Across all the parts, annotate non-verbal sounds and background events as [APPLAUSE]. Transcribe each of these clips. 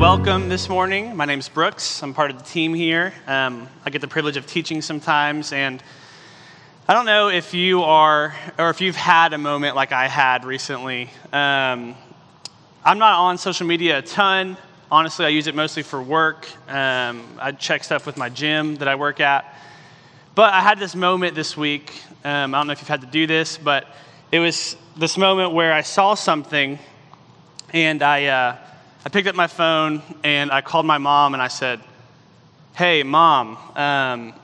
welcome this morning. My name's Brooks. I'm part of the team here. Um, I get the privilege of teaching sometimes, and I don't know if you are, or if you've had a moment like I had recently. Um, I'm not on social media a ton. Honestly, I use it mostly for work. Um, I check stuff with my gym that I work at. But I had this moment this week. Um, I don't know if you've had to do this, but it was this moment where I saw something and I, uh, I picked up my phone and I called my mom and I said, Hey, mom, um,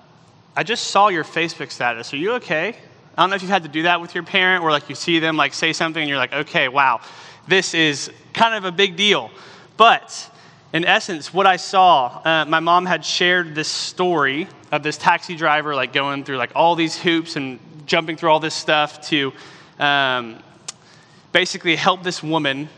I just saw your Facebook status. Are you okay? I don't know if you've had to do that with your parent where like you see them like say something and you're like, okay, wow, this is kind of a big deal. But in essence, what I saw, uh, my mom had shared this story of this taxi driver like going through like all these hoops and jumping through all this stuff to um, basically help this woman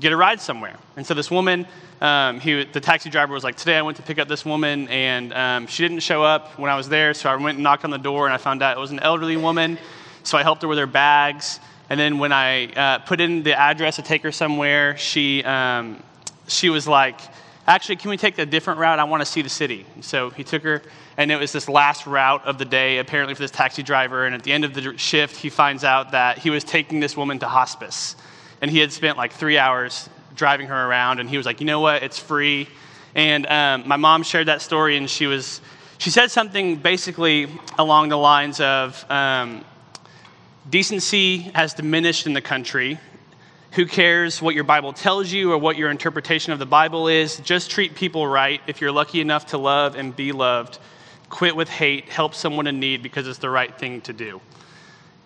get a ride somewhere. And so this woman, um, he, the taxi driver was like, Today I went to pick up this woman, and um, she didn't show up when I was there. So I went and knocked on the door, and I found out it was an elderly woman. So I helped her with her bags. And then when I uh, put in the address to take her somewhere, she, um, she was like, Actually, can we take a different route? I want to see the city. So he took her, and it was this last route of the day, apparently, for this taxi driver. And at the end of the shift, he finds out that he was taking this woman to hospice and he had spent like three hours driving her around and he was like you know what? It's free. And um, my mom shared that story and she was she said something basically along the lines of um, decency has diminished in the country. Who cares what your bible tells you or what your interpretation of the bible is? Just treat people right. If you're lucky enough to love and be loved quit with hate. Help someone in need because it's the right thing to do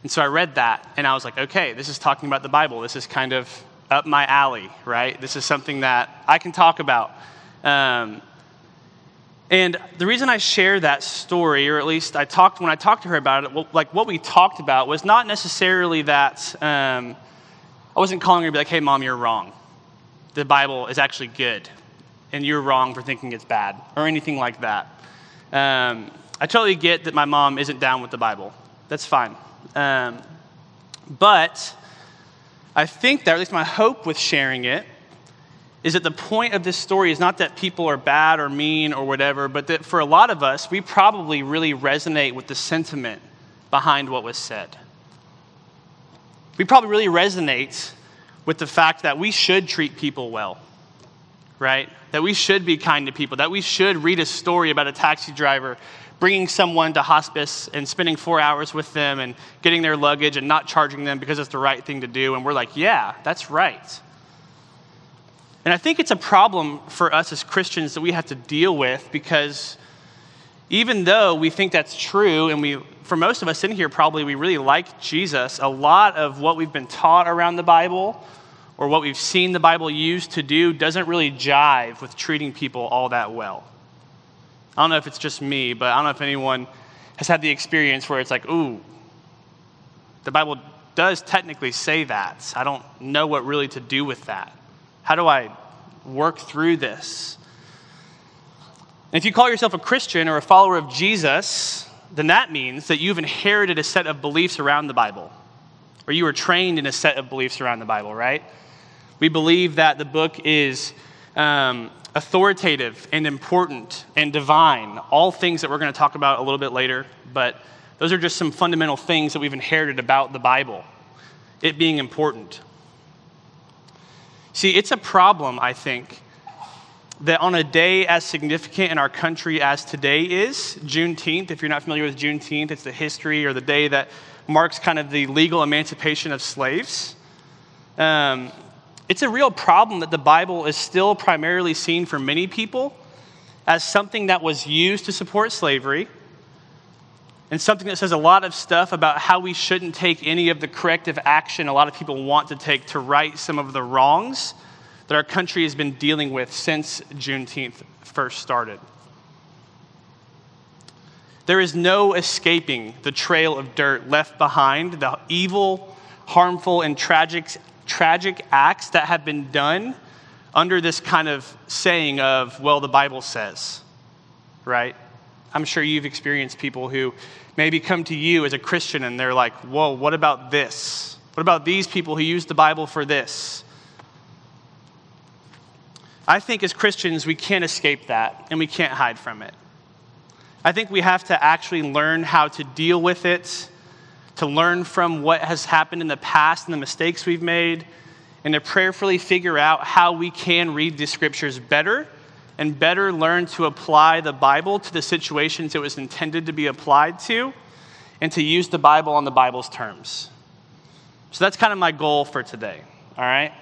and so I read that and I was like, okay, this is talking about the Bible. This is kind of up my alley, right? This is something that I can talk about. Um, and the reason I share that story, or at least I talked when I talked to her about it, well, like what we talked about was not necessarily that um, I wasn't calling her to be like, hey, mom, you're wrong. The Bible is actually good, and you're wrong for thinking it's bad, or anything like that. Um, I totally get that my mom isn't down with the Bible. That's fine. Um, but I think that, or at least my hope with sharing it, is that the point of this story is not that people are bad or mean or whatever, but that for a lot of us, we probably really resonate with the sentiment behind what was said. We probably really resonate with the fact that we should treat people well, right? That we should be kind to people, that we should read a story about a taxi driver bringing someone to hospice and spending four hours with them and getting their luggage and not charging them because it's the right thing to do. And we're like, yeah, that's right. And I think it's a problem for us as Christians that we have to deal with because even though we think that's true, and we, for most of us in here, probably we really like Jesus, a lot of what we've been taught around the Bible or what we've seen the Bible used to do doesn't really jive with treating people all that well. I don't know if it's just me, but I don't know if anyone has had the experience where it's like, ooh, the Bible does technically say that. I don't know what really to do with that. How do I work through this? And if you call yourself a Christian or a follower of Jesus, then that means that you've inherited a set of beliefs around the Bible, or you were trained in a set of beliefs around the Bible, right? We believe that the book is um, authoritative and important and divine, all things that we're going to talk about a little bit later, but those are just some fundamental things that we've inherited about the Bible, it being important. See, it's a problem, I think, that on a day as significant in our country as today is, Juneteenth, if you're not familiar with Juneteenth, it's the history or the day that marks kind of the legal emancipation of slaves. Um, it's a real problem that the Bible is still primarily seen for many people as something that was used to support slavery and something that says a lot of stuff about how we shouldn't take any of the corrective action a lot of people want to take to right some of the wrongs that our country has been dealing with since Juneteenth first started. There is no escaping the trail of dirt left behind, the evil, harmful, and tragic tragic acts that have been done under this kind of saying of, well, the Bible says, right? I'm sure you've experienced people who maybe come to you as a Christian and they're like, whoa, what about this? What about these people who use the Bible for this? I think as Christians, we can't escape that and we can't hide from it. I think we have to actually learn how to deal with it, to learn from what has happened in the past and the mistakes we've made, and to prayerfully figure out how we can read the scriptures better and better learn to apply the Bible to the situations it was intended to be applied to, and to use the Bible on the Bible's terms. So that's kind of my goal for today, all right?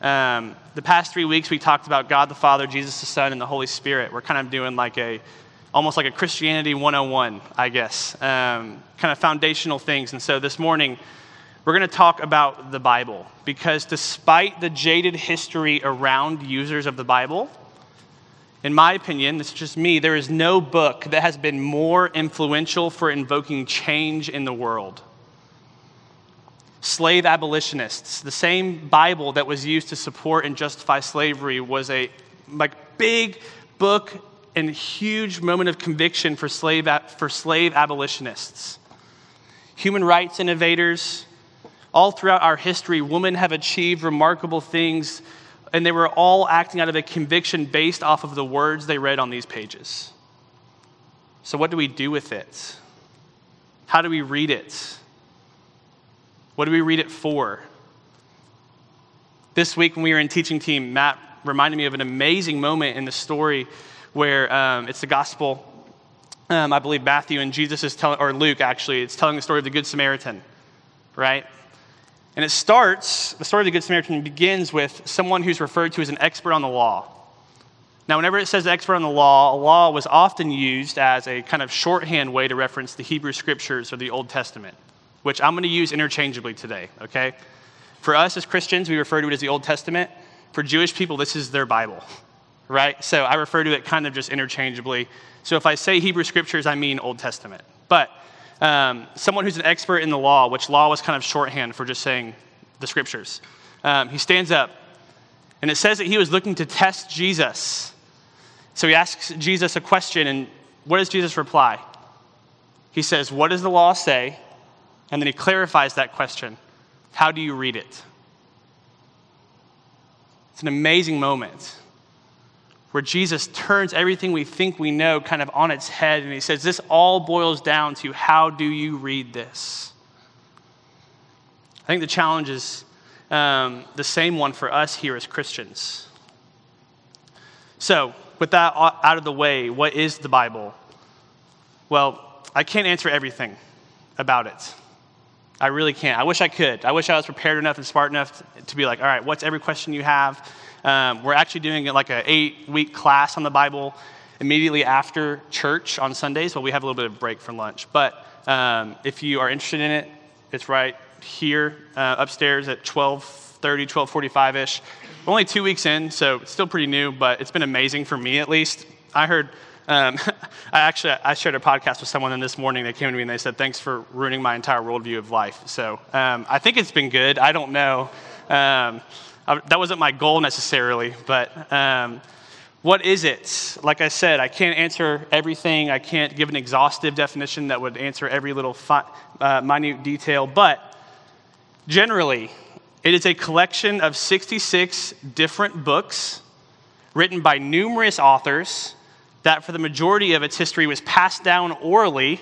Um, the past three weeks, we talked about God the Father, Jesus the Son, and the Holy Spirit. We're kind of doing like a, almost like a Christianity 101, I guess, um, kind of foundational things. And so this morning, we're going to talk about the Bible because despite the jaded history around users of the Bible, in my opinion, this is just me, there is no book that has been more influential for invoking change in the world slave abolitionists. The same Bible that was used to support and justify slavery was a like big book huge moment of conviction for slave, for slave abolitionists. Human rights innovators, all throughout our history, women have achieved remarkable things, and they were all acting out of a conviction based off of the words they read on these pages. So, what do we do with it? How do we read it? What do we read it for? This week, when we were in teaching team, Matt reminded me of an amazing moment in the story where um, it's the gospel, um, I believe Matthew and Jesus is telling, or Luke actually, it's telling the story of the Good Samaritan, right? And it starts, the story of the Good Samaritan begins with someone who's referred to as an expert on the law. Now, whenever it says expert on the law, a law was often used as a kind of shorthand way to reference the Hebrew scriptures or the Old Testament which I'm going to use interchangeably today, okay? For us as Christians, we refer to it as the Old Testament. For Jewish people, this is their Bible, right? So I refer to it kind of just interchangeably. So if I say Hebrew scriptures, I mean Old Testament. But um, someone who's an expert in the law, which law was kind of shorthand for just saying the scriptures, um, he stands up and it says that he was looking to test Jesus. So he asks Jesus a question, and what does Jesus reply? He says, What does the law say? And then he clarifies that question How do you read it? It's an amazing moment where Jesus turns everything we think we know kind of on its head and he says, This all boils down to how do you read this? I think the challenge is um, the same one for us here as Christians. So, with that out of the way, what is the Bible? Well, I can't answer everything about it. I really can't. I wish I could. I wish I was prepared enough and smart enough to be like, all right, what's every question you have? Um, we're actually doing like an eight week class on the Bible immediately after church on Sundays, but we have a little bit of break for lunch. But um, if you are interested in it, it's right here uh, upstairs at 1230, 1245 ish. Only two weeks in, so it's still pretty new, but it's been amazing for me at least. I heard um, [LAUGHS] I actually I shared a podcast with someone and this morning. They came to me and they said, "Thanks for ruining my entire worldview of life." So um, I think it's been good. I don't know. That wasn't my goal necessarily, but um, what is it? Like I said, I can't answer everything. I can't give an exhaustive definition that would answer every little fi- uh, minute detail. But generally, it is a collection of 66 different books written by numerous authors that for the majority of its history was passed down orally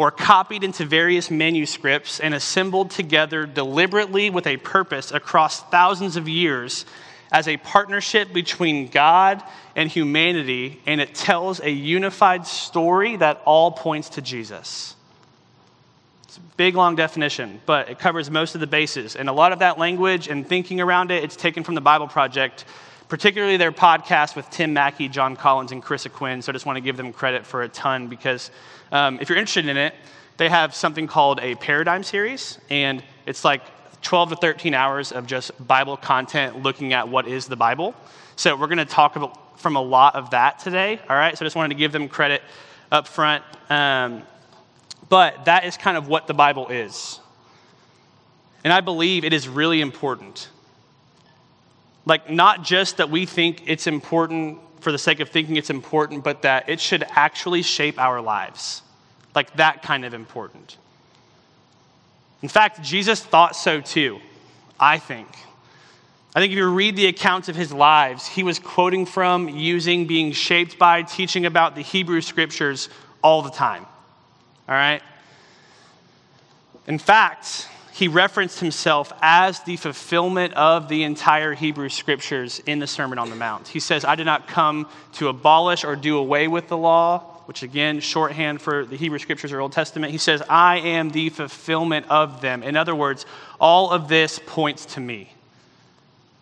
or copied into various manuscripts and assembled together deliberately with a purpose across thousands of years as a partnership between God and humanity, and it tells a unified story that all points to Jesus. It's a big, long definition, but it covers most of the bases. And a lot of that language and thinking around it, it's taken from the Bible Project particularly their podcast with Tim Mackie, Jon Collins, and Chris Quinn. So I just want to give them credit for a ton because um, if you're interested in it, they have something called a paradigm series, and it's like 12 to 13 hours of just Bible content looking at what is the Bible. So we're going to talk about, from a lot of that today. All right, so I just wanted to give them credit up front. Um, but that is kind of what the Bible is. And I believe it is really important like, not just that we think it's important for the sake of thinking it's important, but that it should actually shape our lives. Like, that kind of important. In fact, Jesus thought so too, I think. I think if you read the accounts of his lives, he was quoting from, using, being shaped by, teaching about the Hebrew scriptures all the time. All right? In fact, he referenced himself as the fulfillment of the entire Hebrew scriptures in the Sermon on the Mount. He says, I did not come to abolish or do away with the law, which again, shorthand for the Hebrew scriptures or Old Testament. He says, I am the fulfillment of them. In other words, all of this points to me.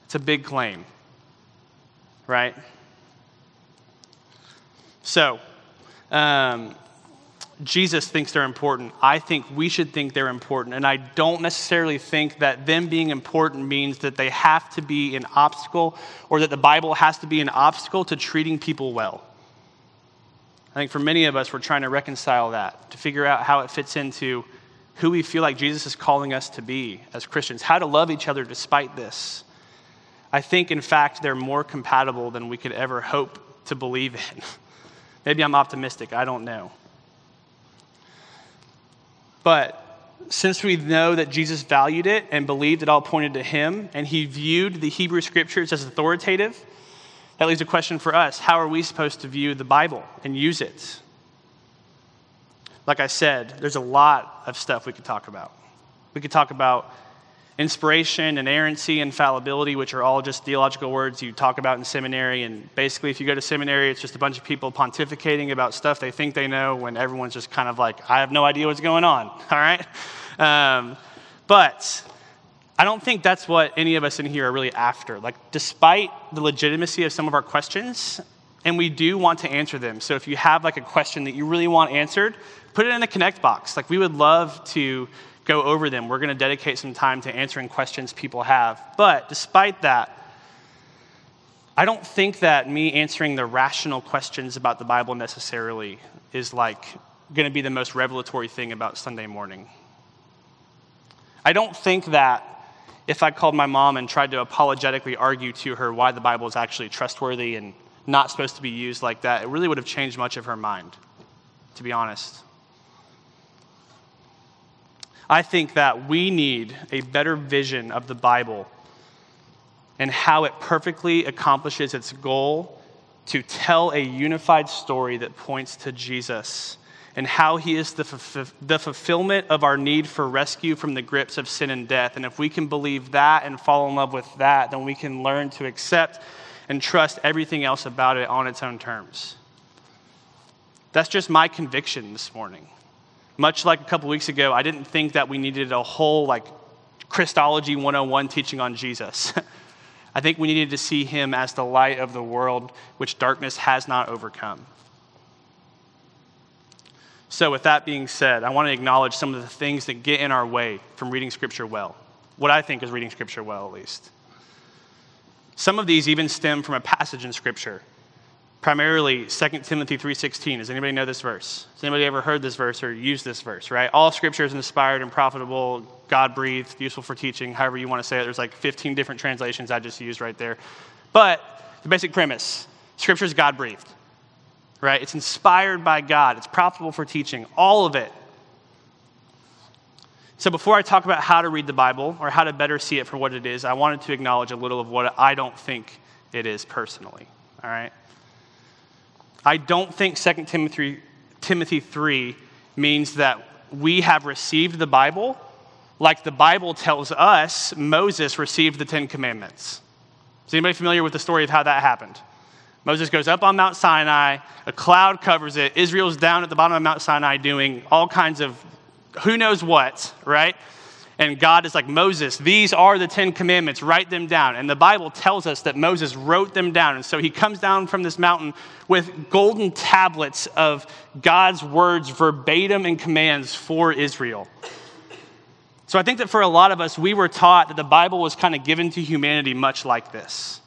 It's a big claim, right? So, um, Jesus thinks they're important. I think we should think they're important. And I don't necessarily think that them being important means that they have to be an obstacle or that the Bible has to be an obstacle to treating people well. I think for many of us, we're trying to reconcile that, to figure out how it fits into who we feel like Jesus is calling us to be as Christians, how to love each other despite this. I think, in fact, they're more compatible than we could ever hope to believe in. [LAUGHS] Maybe I'm optimistic, I don't know. But since we know that Jesus valued it and believed it all pointed to him, and he viewed the Hebrew scriptures as authoritative, that leaves a question for us How are we supposed to view the Bible and use it? Like I said, there's a lot of stuff we could talk about. We could talk about inspiration, inerrancy, infallibility, which are all just theological words you talk about in seminary. And basically, if you go to seminary, it's just a bunch of people pontificating about stuff they think they know when everyone's just kind of like, I have no idea what's going on. [LAUGHS] All right? Um, but I don't think that's what any of us in here are really after. Like, despite the legitimacy of some of our questions, and we do want to answer them. So if you have like a question that you really want answered, put it in the connect box. Like, we would love to go over them. We're going to dedicate some time to answering questions people have. But despite that, I don't think that me answering the rational questions about the Bible necessarily is like going to be the most revelatory thing about Sunday morning. I don't think that if I called my mom and tried to apologetically argue to her why the Bible is actually trustworthy and not supposed to be used like that, it really would have changed much of her mind, to be honest. I think that we need a better vision of the Bible and how it perfectly accomplishes its goal to tell a unified story that points to Jesus and how he is the, f- the fulfillment of our need for rescue from the grips of sin and death. And if we can believe that and fall in love with that, then we can learn to accept and trust everything else about it on its own terms. That's just my conviction this morning. Much like a couple weeks ago, I didn't think that we needed a whole like Christology 101 teaching on Jesus. [LAUGHS] I think we needed to see him as the light of the world, which darkness has not overcome. So, with that being said, I want to acknowledge some of the things that get in our way from reading Scripture well. What I think is reading Scripture well, at least. Some of these even stem from a passage in Scripture primarily 2 timothy 3.16 does anybody know this verse? Has anybody ever heard this verse or used this verse right? All scripture is inspired and profitable god breathed useful for teaching however you want to say it. There's like 15 different translations i just used right there. But the basic premise scripture is god breathed right? It's inspired by god. It's profitable for teaching all of it. So before i talk about how to read the bible or how to better see it for what it is i wanted to acknowledge a little of what i don't think it is personally all right I don't think 2 Timothy, Timothy 3 means that we have received the Bible like the Bible tells us Moses received the Ten Commandments. Is anybody familiar with the story of how that happened? Moses goes up on Mount Sinai, a cloud covers it. Israel's down at the bottom of Mount Sinai doing all kinds of who knows what, right? And God is like, Moses, these are the Ten Commandments, write them down. And the Bible tells us that Moses wrote them down. And so he comes down from this mountain with golden tablets of God's words, verbatim and commands for Israel. So I think that for a lot of us, we were taught that the Bible was kind of given to humanity much like this.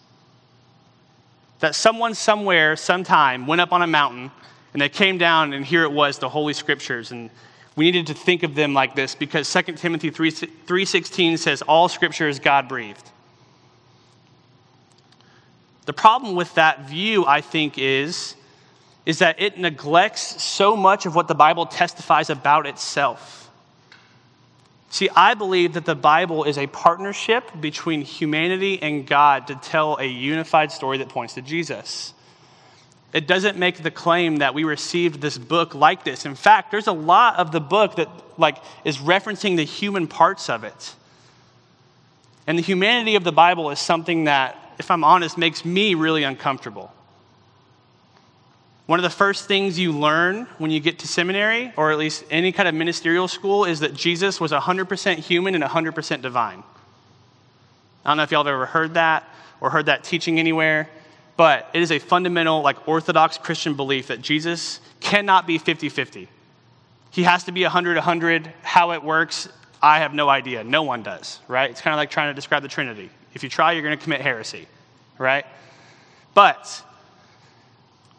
That someone somewhere, sometime, went up on a mountain and they came down, and here it was, the Holy Scriptures. And we needed to think of them like this because 2 Timothy 3, 3.16 says all scripture is God-breathed. The problem with that view, I think, is, is that it neglects so much of what the Bible testifies about itself. See, I believe that the Bible is a partnership between humanity and God to tell a unified story that points to Jesus. It doesn't make the claim that we received this book like this. In fact, there's a lot of the book that like is referencing the human parts of it. And the humanity of the Bible is something that, if I'm honest, makes me really uncomfortable. One of the first things you learn when you get to seminary, or at least any kind of ministerial school, is that Jesus was 100% human and 100% divine. I don't know if y'all have ever heard that or heard that teaching anywhere, but it is a fundamental, like, Orthodox Christian belief that Jesus cannot be 50 50. He has to be 100 100. How it works, I have no idea. No one does, right? It's kind of like trying to describe the Trinity. If you try, you're going to commit heresy, right? But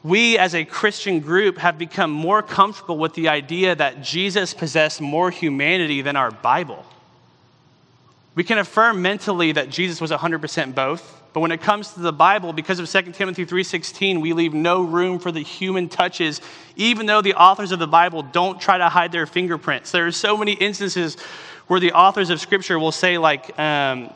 we as a Christian group have become more comfortable with the idea that Jesus possessed more humanity than our Bible. We can affirm mentally that Jesus was 100% both, but when it comes to the Bible, because of 2 Timothy 3:16, we leave no room for the human touches, even though the authors of the Bible don't try to hide their fingerprints. There are so many instances where the authors of Scripture will say, like, um,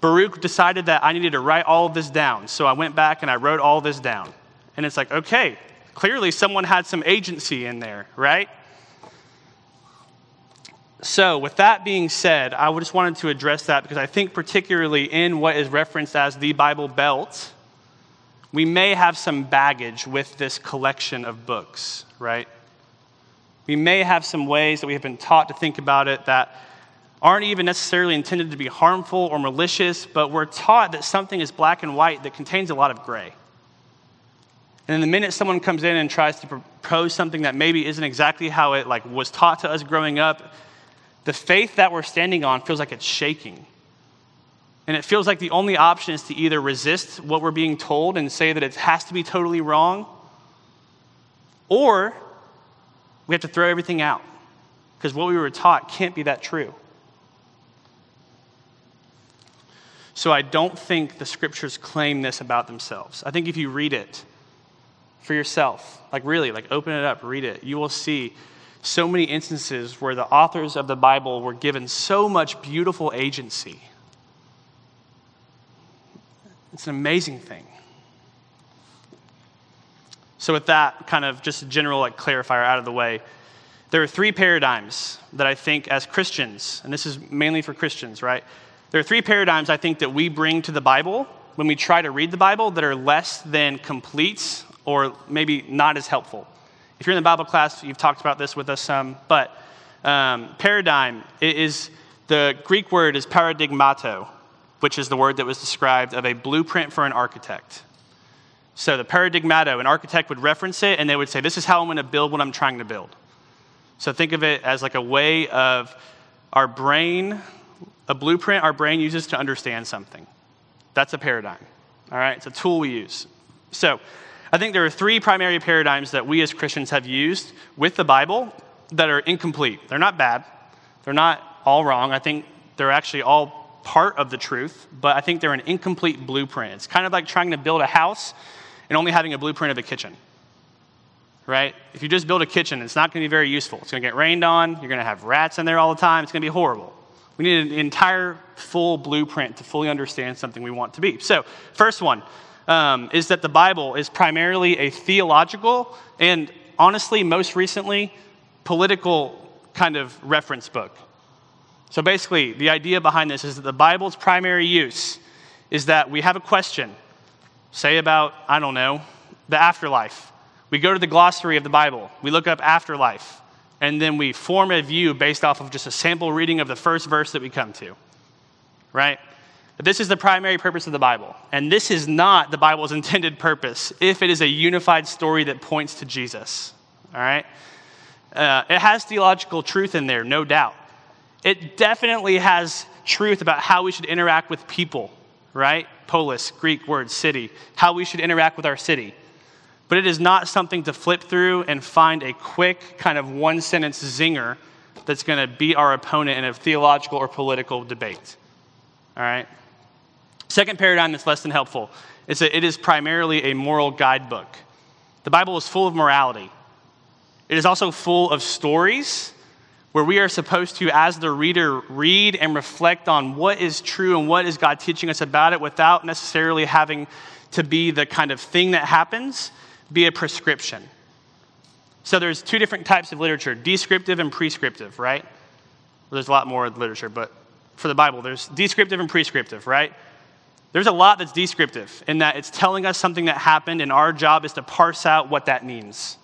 Baruch decided that I needed to write all of this down, so I went back and I wrote all this down. And it's like, okay, clearly someone had some agency in there, right? So, with that being said, I just wanted to address that because I think, particularly in what is referenced as the Bible Belt, we may have some baggage with this collection of books, right? We may have some ways that we have been taught to think about it that aren't even necessarily intended to be harmful or malicious, but we're taught that something is black and white that contains a lot of gray. And then the minute someone comes in and tries to propose something that maybe isn't exactly how it like was taught to us growing up, the faith that we're standing on feels like it's shaking. And it feels like the only option is to either resist what we're being told and say that it has to be totally wrong, or we have to throw everything out because what we were taught can't be that true. So I don't think the scriptures claim this about themselves. I think if you read it, for yourself. Like, really, like, open it up, read it. You will see so many instances where the authors of the Bible were given so much beautiful agency. It's an amazing thing. So, with that kind of just a general like clarifier out of the way, there are three paradigms that I think, as Christians, and this is mainly for Christians, right? There are three paradigms I think that we bring to the Bible when we try to read the Bible that are less than complete or maybe not as helpful. If you're in the Bible class, you've talked about this with us some, but um, paradigm is the Greek word is paradigmato, which is the word that was described of a blueprint for an architect. So the paradigmato, an architect would reference it and they would say, This is how I'm going to build what I'm trying to build. So think of it as like a way of our brain, a blueprint our brain uses to understand something. That's a paradigm. All right? It's a tool we use. So I think there are three primary paradigms that we as Christians have used with the Bible that are incomplete. They're not bad, they're not all wrong. I think they're actually all part of the truth, but I think they're an incomplete blueprint. It's kind of like trying to build a house and only having a blueprint of a kitchen. Right? If you just build a kitchen, it's not going to be very useful. It's going to get rained on, you're going to have rats in there all the time, it's going to be horrible. We need an entire full blueprint to fully understand something we want to be. So, first one um, is that the Bible is primarily a theological and honestly, most recently, political kind of reference book. So basically, the idea behind this is that the Bible's primary use is that we have a question, say about, I don't know, the afterlife. We go to the glossary of the Bible, we look up afterlife, and then we form a view based off of just a sample reading of the first verse that we come to, right? This is the primary purpose of the Bible. And this is not the Bible's [LAUGHS] intended purpose if it is a unified story that points to Jesus. All right? Uh, it has theological truth in there, no doubt. It definitely has truth about how we should interact with people, right? Polis, Greek word, city, how we should interact with our city. But it is not something to flip through and find a quick, kind of one sentence zinger that's going to beat our opponent in a theological or political debate. All right? Second paradigm that's less than helpful is that it is primarily a moral guidebook. The Bible is full of morality. It is also full of stories where we are supposed to, as the reader, read and reflect on what is true and what is God teaching us about it without necessarily having to be the kind of thing that happens, be a prescription. So there's two different types of literature descriptive and prescriptive, right? There's a lot more literature, but for the Bible, there's descriptive and prescriptive, right? There's a lot that's descriptive in that it's telling us something that happened, and our job is to parse out what that means.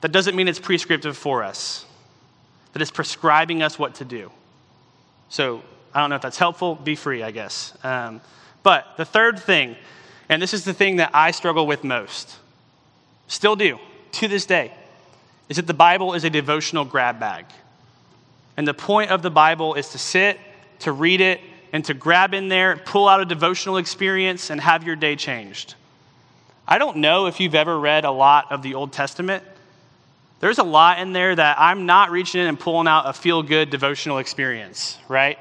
That doesn't mean it's prescriptive for us that is prescribing us what to do. So I don't know if that's helpful. Be free, I guess. Um, but the third thing, and this is the thing that I struggle with most, still do to this day, is that the Bible is a devotional grab bag. And the point of the Bible is to sit, to read it, and to grab in there, pull out a devotional experience, and have your day changed. I don't know if you've ever read a lot of the Old Testament. There's a lot in there that I'm not reaching in and pulling out a feel good devotional experience, right?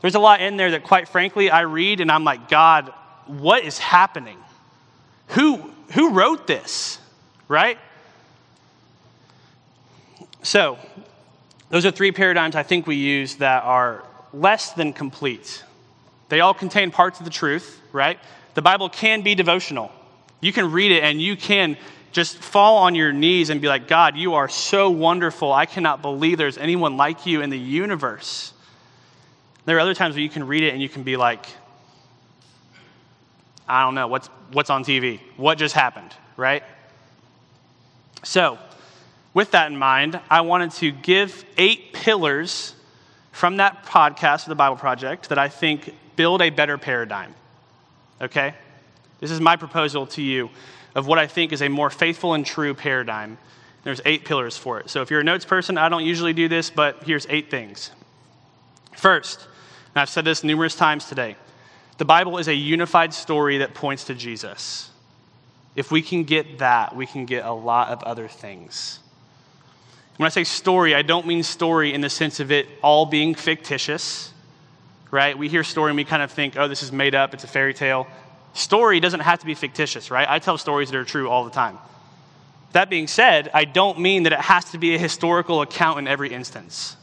There's a lot in there that, quite frankly, I read and I'm like, God, what is happening? Who, who wrote this, right? So, those are three paradigms I think we use that are less than complete. They all contain parts of the truth, right? The Bible can be devotional. You can read it and you can just fall on your knees and be like, God, you are so wonderful. I cannot believe there's anyone like you in the universe. There are other times where you can read it and you can be like, I don't know, what's, what's on TV? What just happened, right? So, with that in mind, I wanted to give eight pillars from that podcast, of the Bible Project, that I think build a better paradigm. Okay? This is my proposal to you of what I think is a more faithful and true paradigm. There's eight pillars for it. So if you're a notes person, I don't usually do this, but here's eight things. First, and I've said this numerous times today, the Bible is a unified story that points to Jesus. If we can get that, we can get a lot of other things. When I say story, I don't mean story in the sense of it all being fictitious, right? We hear story and we kind of think, oh, this is made up, it's a fairy tale story doesn't have to be fictitious, right? I tell stories that are true all the time. That being said, I don't mean that it has to be a historical account in every instance.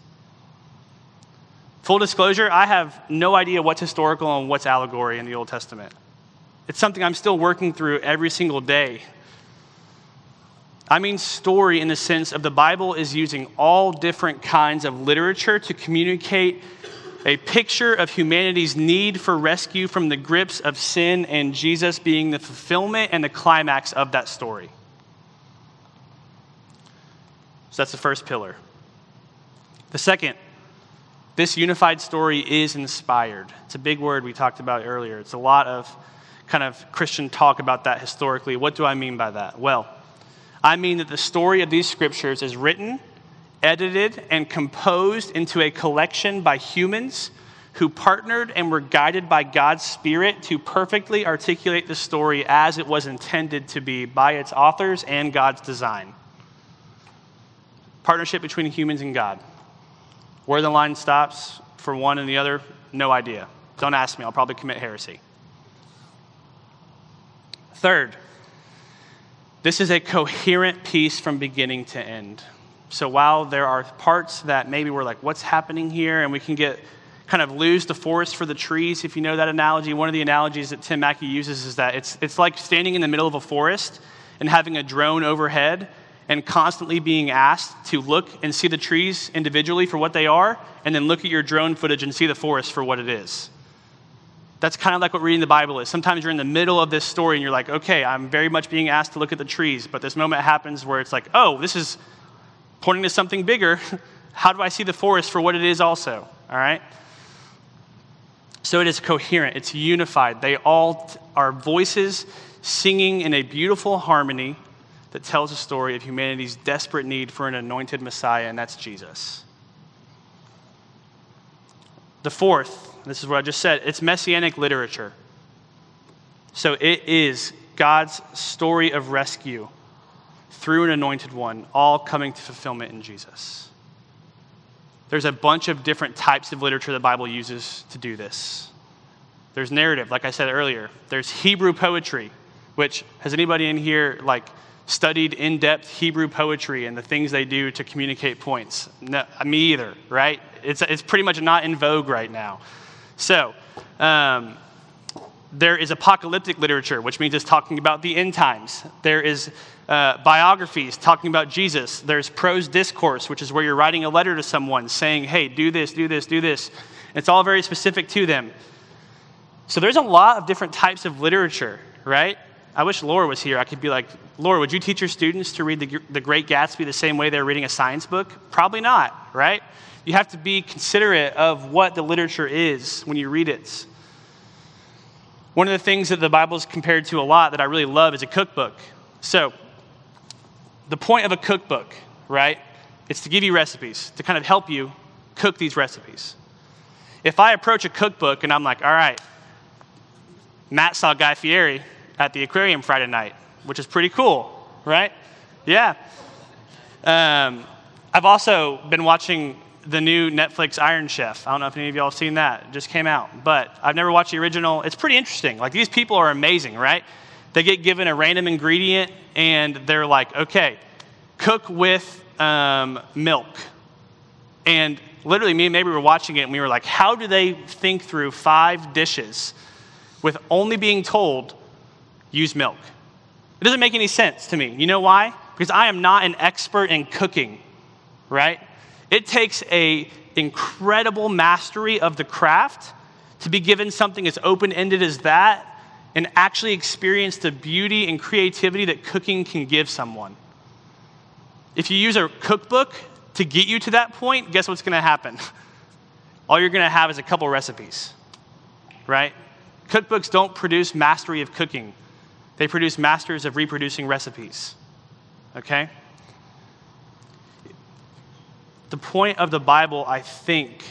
Full disclosure, I have no idea what's historical and what's allegory in the Old Testament. It's something I'm still working through every single day. I mean, story in the sense of the Bible is using all different kinds of literature to communicate a picture of humanity's need for rescue from the grips of sin and Jesus being the fulfillment and the climax of that story. So that's the first pillar. The second, this unified story is inspired. It's a big word we talked about earlier. It's a lot of kind of Christian talk about that historically. What do I mean by that? Well, I mean that the story of these scriptures is written edited, and composed into a collection by humans who partnered and were guided by God's Spirit to perfectly articulate the story as it was intended to be by its authors and God's design. Partnership between humans and God. Where the line stops for one and the other, no idea. Don't ask me, I'll probably commit heresy. Third, this is a coherent piece from beginning to end. So while there are parts that maybe we're like, what's happening here? And we can get kind of lose the forest for the trees, if you know that analogy. One of the analogies that Tim Mackie uses is that it's, it's like standing in the middle of a forest and having a drone overhead and constantly being asked to look and see the trees individually for what they are, and then look at your drone footage and see the forest for what it is. That's kind of like what reading the Bible is. Sometimes you're in the middle of this story and you're like, okay, I'm very much being asked to look at the trees, but this moment happens where it's like, oh, this is pointing to something bigger, [LAUGHS] how do I see the forest for what it is also? All right? So it is coherent, it's unified. They all are voices singing in a beautiful harmony that tells a story of humanity's desperate need for an anointed Messiah, and that's Jesus. The fourth, this is what I just said, it's messianic literature. So it is God's story of rescue through an anointed one, all coming to fulfillment in Jesus. There's a bunch of different types of literature the Bible uses to do this. There's narrative, like I said earlier. There's Hebrew poetry, which has anybody in here like studied in depth Hebrew poetry and the things they do to communicate points. No, me either, right? It's, it's pretty much not in vogue right now. So, um, there is apocalyptic literature, which means it's talking about the end times. There is uh, biographies talking about Jesus. There's prose discourse, which is where you're writing a letter to someone saying, hey, do this, do this, do this. It's all very specific to them. So there's a lot of different types of literature, right? I wish Laura was here. I could be like, Laura, would you teach your students to read the, the Great Gatsby the same way they're reading a science book? Probably not, right? You have to be considerate of what the literature is when you read it. One of the things that the Bible is compared to a lot that I really love is a cookbook. So, the point of a cookbook, right? It's to give you recipes, to kind of help you cook these recipes. If I approach a cookbook and I'm like, all right, Matt saw Guy Fieri at the aquarium Friday night, which is pretty cool, right? Yeah. Um, I've also been watching the new Netflix Iron Chef. I don't know if any of y'all have seen that. It just came out. But I've never watched the original. It's pretty interesting. Like, these people are amazing, right? They get given a random ingredient and they're like, okay, cook with um, milk. And literally, me and maybe we were watching it and we were like, how do they think through five dishes with only being told, use milk? It doesn't make any sense to me. You know why? Because I am not an expert in cooking, right? It takes a incredible mastery of the craft to be given something as open-ended as that and actually experience the beauty and creativity that cooking can give someone. If you use a cookbook to get you to that point, guess what's going to happen? [LAUGHS] All you're going to have is a couple recipes, right? Cookbooks don't produce mastery of cooking, they produce masters of reproducing recipes, okay? The point of the Bible, I think,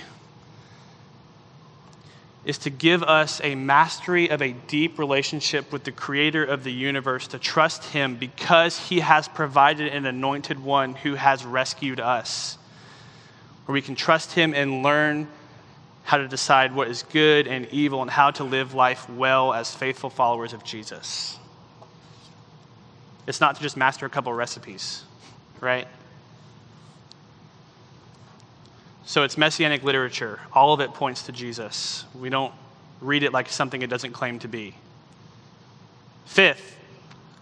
is to give us a mastery of a deep relationship with the creator of the universe, to trust him because he has provided an anointed one who has rescued us. Where we can trust him and learn how to decide what is good and evil and how to live life well as faithful followers of Jesus. It's not to just master a couple recipes, right? So it's messianic literature. All of it points to Jesus. We don't read it like something it doesn't claim to be. Fifth,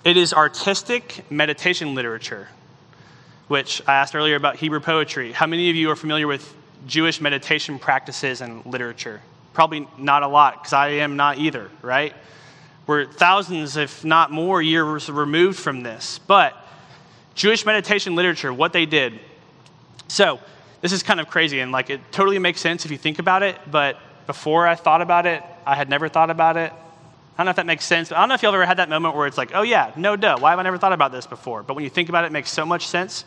it is artistic meditation literature, which I asked earlier about Hebrew poetry. How many of you are familiar with Jewish meditation practices and literature? Probably not a lot, because I am not either, right? We're thousands, if not more, years removed from this. But Jewish meditation literature, what they did. So, this is kind of crazy and like it totally makes sense if you think about it, but before I thought about it, I had never thought about it. I don't know if that makes sense. I don't know if you've ever had that moment where it's like, oh yeah, no duh, why have I never thought about this before? But when you think about it, it makes so much sense.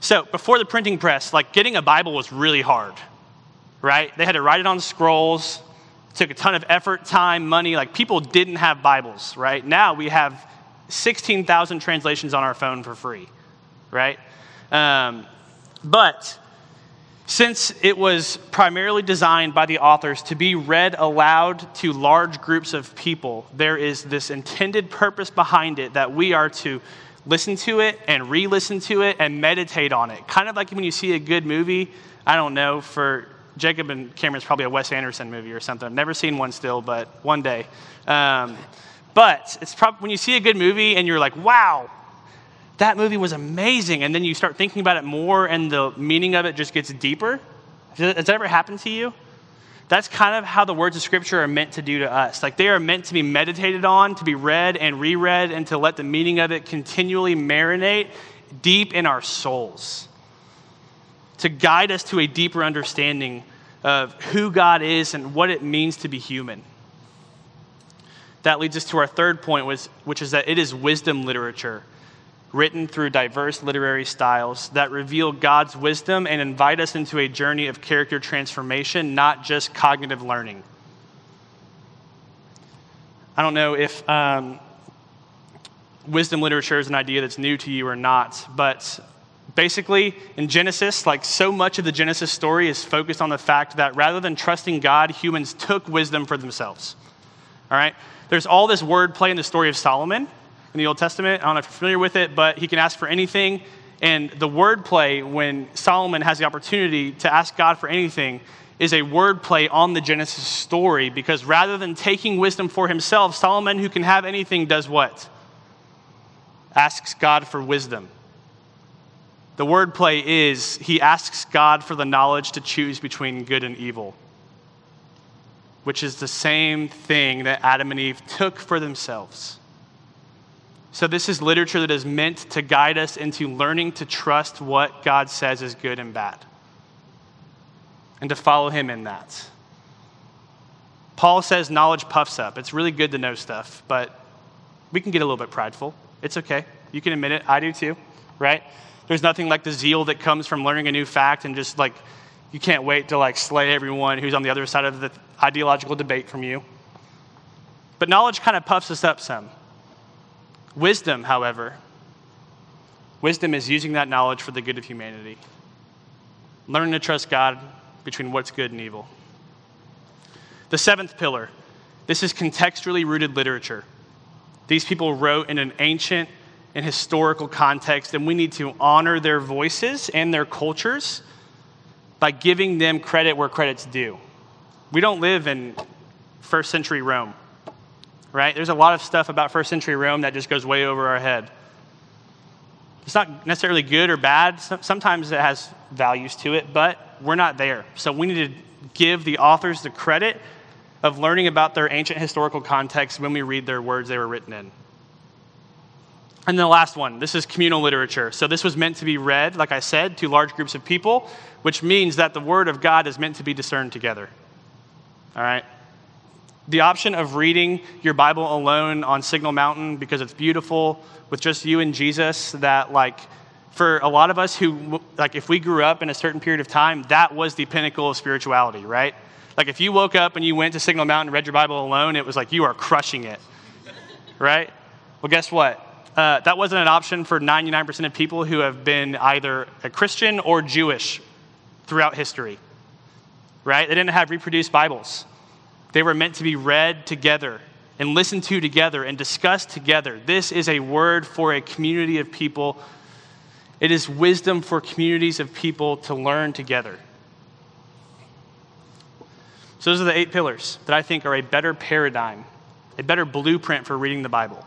So before the printing press, like getting a Bible was really hard, right? They had to write it on scrolls. It took a ton of effort, time, money. Like people didn't have Bibles, right? Now we have 16,000 translations on our phone for free, right? Um, but since it was primarily designed by the authors to be read aloud to large groups of people, there is this intended purpose behind it that we are to listen to it and re listen to it and meditate on it. Kind of like when you see a good movie, I don't know, for Jacob and Cameron's probably a Wes Anderson movie or something. I've never seen one still, but one day. Um, but it's probably when you see a good movie and you're like, wow, that movie was amazing. And then you start thinking about it more and the meaning of it just gets deeper. Has that ever happened to you? That's kind of how the words of Scripture are meant to do to us. Like they are meant to be meditated on, to be read and reread, and to let the meaning of it continually marinate deep in our souls, to guide us to a deeper understanding of who God is and what it means to be human. That leads us to our third point, which is that it is wisdom literature written through diverse literary styles that reveal God's wisdom and invite us into a journey of character transformation, not just cognitive learning. I don't know if um, wisdom literature is an idea that's new to you or not, but basically in Genesis, like so much of the Genesis story is focused on the fact that rather than trusting God, humans took wisdom for themselves. All right? There's all this wordplay in the story of Solomon in the Old Testament. I don't know if you're familiar with it, but he can ask for anything. And the wordplay, when Solomon has the opportunity to ask God for anything, is a wordplay on the Genesis story because rather than taking wisdom for himself, Solomon, who can have anything, does what? Asks God for wisdom. The wordplay is he asks God for the knowledge to choose between good and evil, which is the same thing that Adam and Eve took for themselves. So, this is literature that is meant to guide us into learning to trust what God says is good and bad and to follow him in that. Paul says knowledge puffs up. It's really good to know stuff, but we can get a little bit prideful. It's okay. You can admit it. I do too, right? There's nothing like the zeal that comes from learning a new fact and just like you can't wait to like slay everyone who's on the other side of the ideological debate from you. But knowledge kind of puffs us up some. Wisdom, however, wisdom is using that knowledge for the good of humanity. Learning to trust God between what's good and evil. The seventh pillar this is contextually rooted literature. These people wrote in an ancient and historical context, and we need to honor their voices and their cultures by giving them credit where credit's due. We don't live in first century Rome, right? There's a lot of stuff about first century Rome that just goes way over our head. It's not necessarily good or bad, sometimes it has values to it, but we're not there. So we need to give the authors the credit of learning about their ancient historical context when we read their words they were written in. And then the last one this is communal literature. So this was meant to be read, like I said, to large groups of people, which means that the Word of God is meant to be discerned together. All right? The option of reading your Bible alone on Signal Mountain because it's beautiful with just you and Jesus, that, like, for a lot of us who, like, if we grew up in a certain period of time, that was the pinnacle of spirituality, right? Like, if you woke up and you went to Signal Mountain and read your Bible alone, it was like you are crushing it, [LAUGHS] right? Well, guess what? Uh, that wasn't an option for 99% of people who have been either a Christian or Jewish throughout history, right? They didn't have reproduced Bibles. They were meant to be read together and listened to together and discussed together. This is a word for a community of people it is wisdom for communities of people to learn together. So, those are the eight pillars that I think are a better paradigm, a better blueprint for reading the Bible.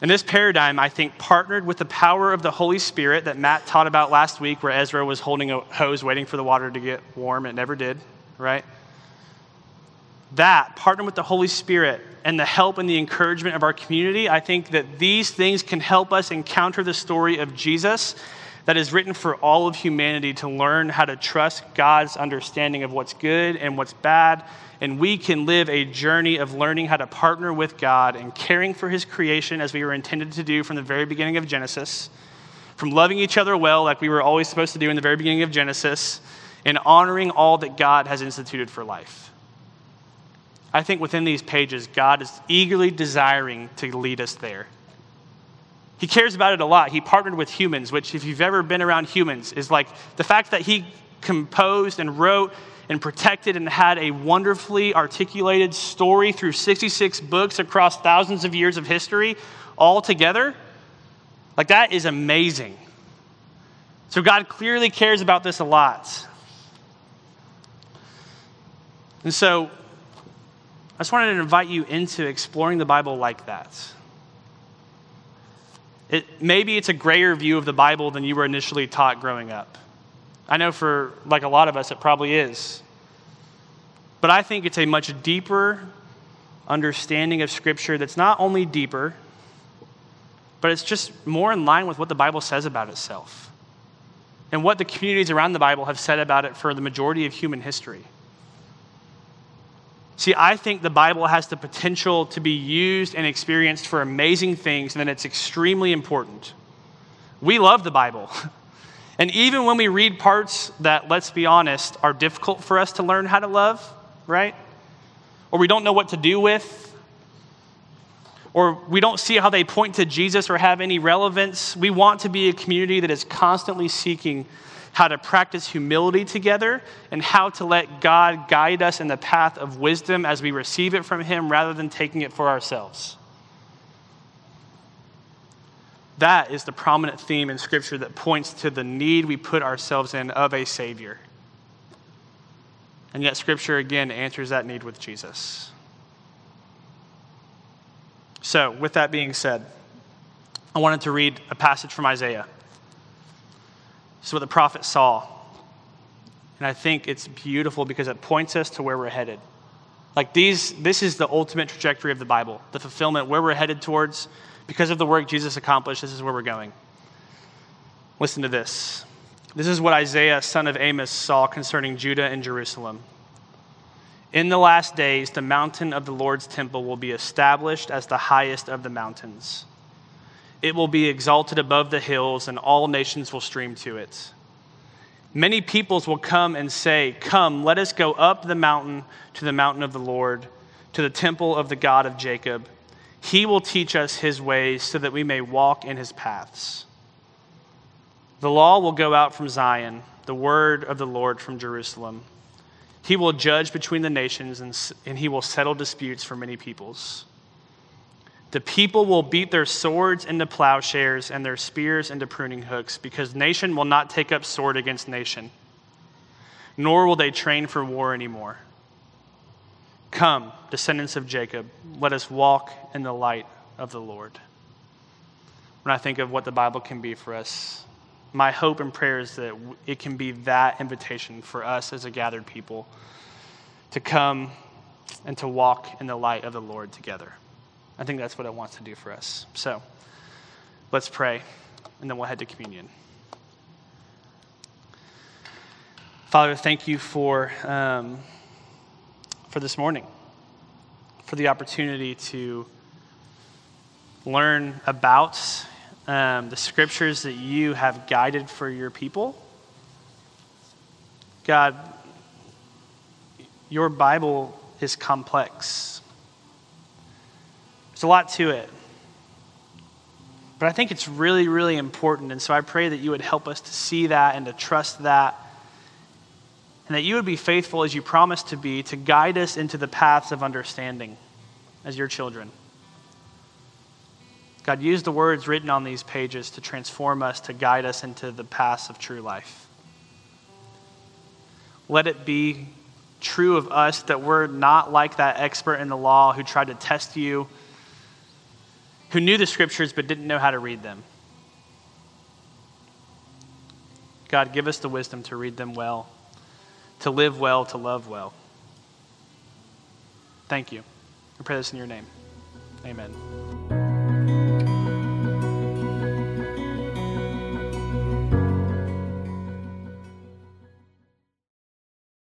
And this paradigm, I think, partnered with the power of the Holy Spirit that Matt taught about last week, where Ezra was holding a hose waiting for the water to get warm. It never did, right? That, partner with the Holy Spirit, and the help and the encouragement of our community, I think that these things can help us encounter the story of Jesus that is written for all of humanity to learn how to trust God's understanding of what's good and what's bad. And we can live a journey of learning how to partner with God and caring for His creation as we were intended to do from the very beginning of Genesis, from loving each other well, like we were always supposed to do in the very beginning of Genesis, and honoring all that God has instituted for life. I think within these pages, God is eagerly desiring to lead us there. He cares about it a lot. He partnered with humans, which, if you've ever been around humans, is like the fact that he composed and wrote and protected and had a wonderfully articulated story through 66 books across thousands of years of history all together. Like, that is amazing. So, God clearly cares about this a lot. And so, I just wanted to invite you into exploring the Bible like that. It, maybe it's a grayer view of the Bible than you were initially taught growing up. I know for like a lot of us, it probably is. But I think it's a much deeper understanding of Scripture that's not only deeper, but it's just more in line with what the Bible says about itself and what the communities around the Bible have said about it for the majority of human history. See, I think the Bible has the potential to be used and experienced for amazing things, and it's extremely important. We love the Bible. [LAUGHS] And even when we read parts that, let's be honest, are difficult for us to learn how to love, right? Or we don't know what to do with, or we don't see how they point to Jesus or have any relevance, we want to be a community that is constantly seeking how to practice humility together, and how to let God guide us in the path of wisdom as we receive it from Him rather than taking it for ourselves. that is the prominent theme in Scripture that points to the need we put ourselves in of a Savior. And yet, Scripture again answers that need with Jesus. So, with that being said, I wanted to read a passage from Isaiah. This is what the prophet saw. And I think it's beautiful because it points us to where we're headed. Like these, this is the ultimate trajectory of the Bible, the fulfillment, where we're headed towards. Because of the work Jesus accomplished, this is where we're going. Listen to this. This is what Isaiah, son of Amos, saw concerning Judah and Jerusalem. In the last days, the mountain of the Lord's temple will be established as the highest of the mountains. It will be exalted above the hills, and all nations will stream to it. Many peoples will come and say, Come, let us go up the mountain to the mountain of the Lord, to the temple of the God of Jacob. He will teach us his ways so that we may walk in his paths. The law will go out from Zion, the word of the Lord from Jerusalem. He will judge between the nations, and, and he will settle disputes for many peoples. The people will beat their swords into plowshares and their spears into pruning hooks, because nation will not take up sword against nation, nor will they train for war anymore. Come, descendants of Jacob, let us walk in the light of the Lord. When I think of what the Bible can be for us, my hope and prayer is that it can be that invitation for us as a gathered people to come and to walk in the light of the Lord together. I think that's what it wants to do for us. So let's pray, and then we'll head to communion. Father, thank you for, um, for this morning, for the opportunity to learn about um, the scriptures that you have guided for your people. God, your Bible is complex. There's a lot to it. But I think it's really, really important. And so I pray that you would help us to see that and to trust that. And that you would be faithful as you promised to be to guide us into the paths of understanding as your children. God, use the words written on these pages to transform us, to guide us into the paths of true life. Let it be true of us that we're not like that expert in the law who tried to test you who knew the scriptures but didn't know how to read them. God, give us the wisdom to read them well, to live well, to love well. Thank you. I pray this in your name. Amen.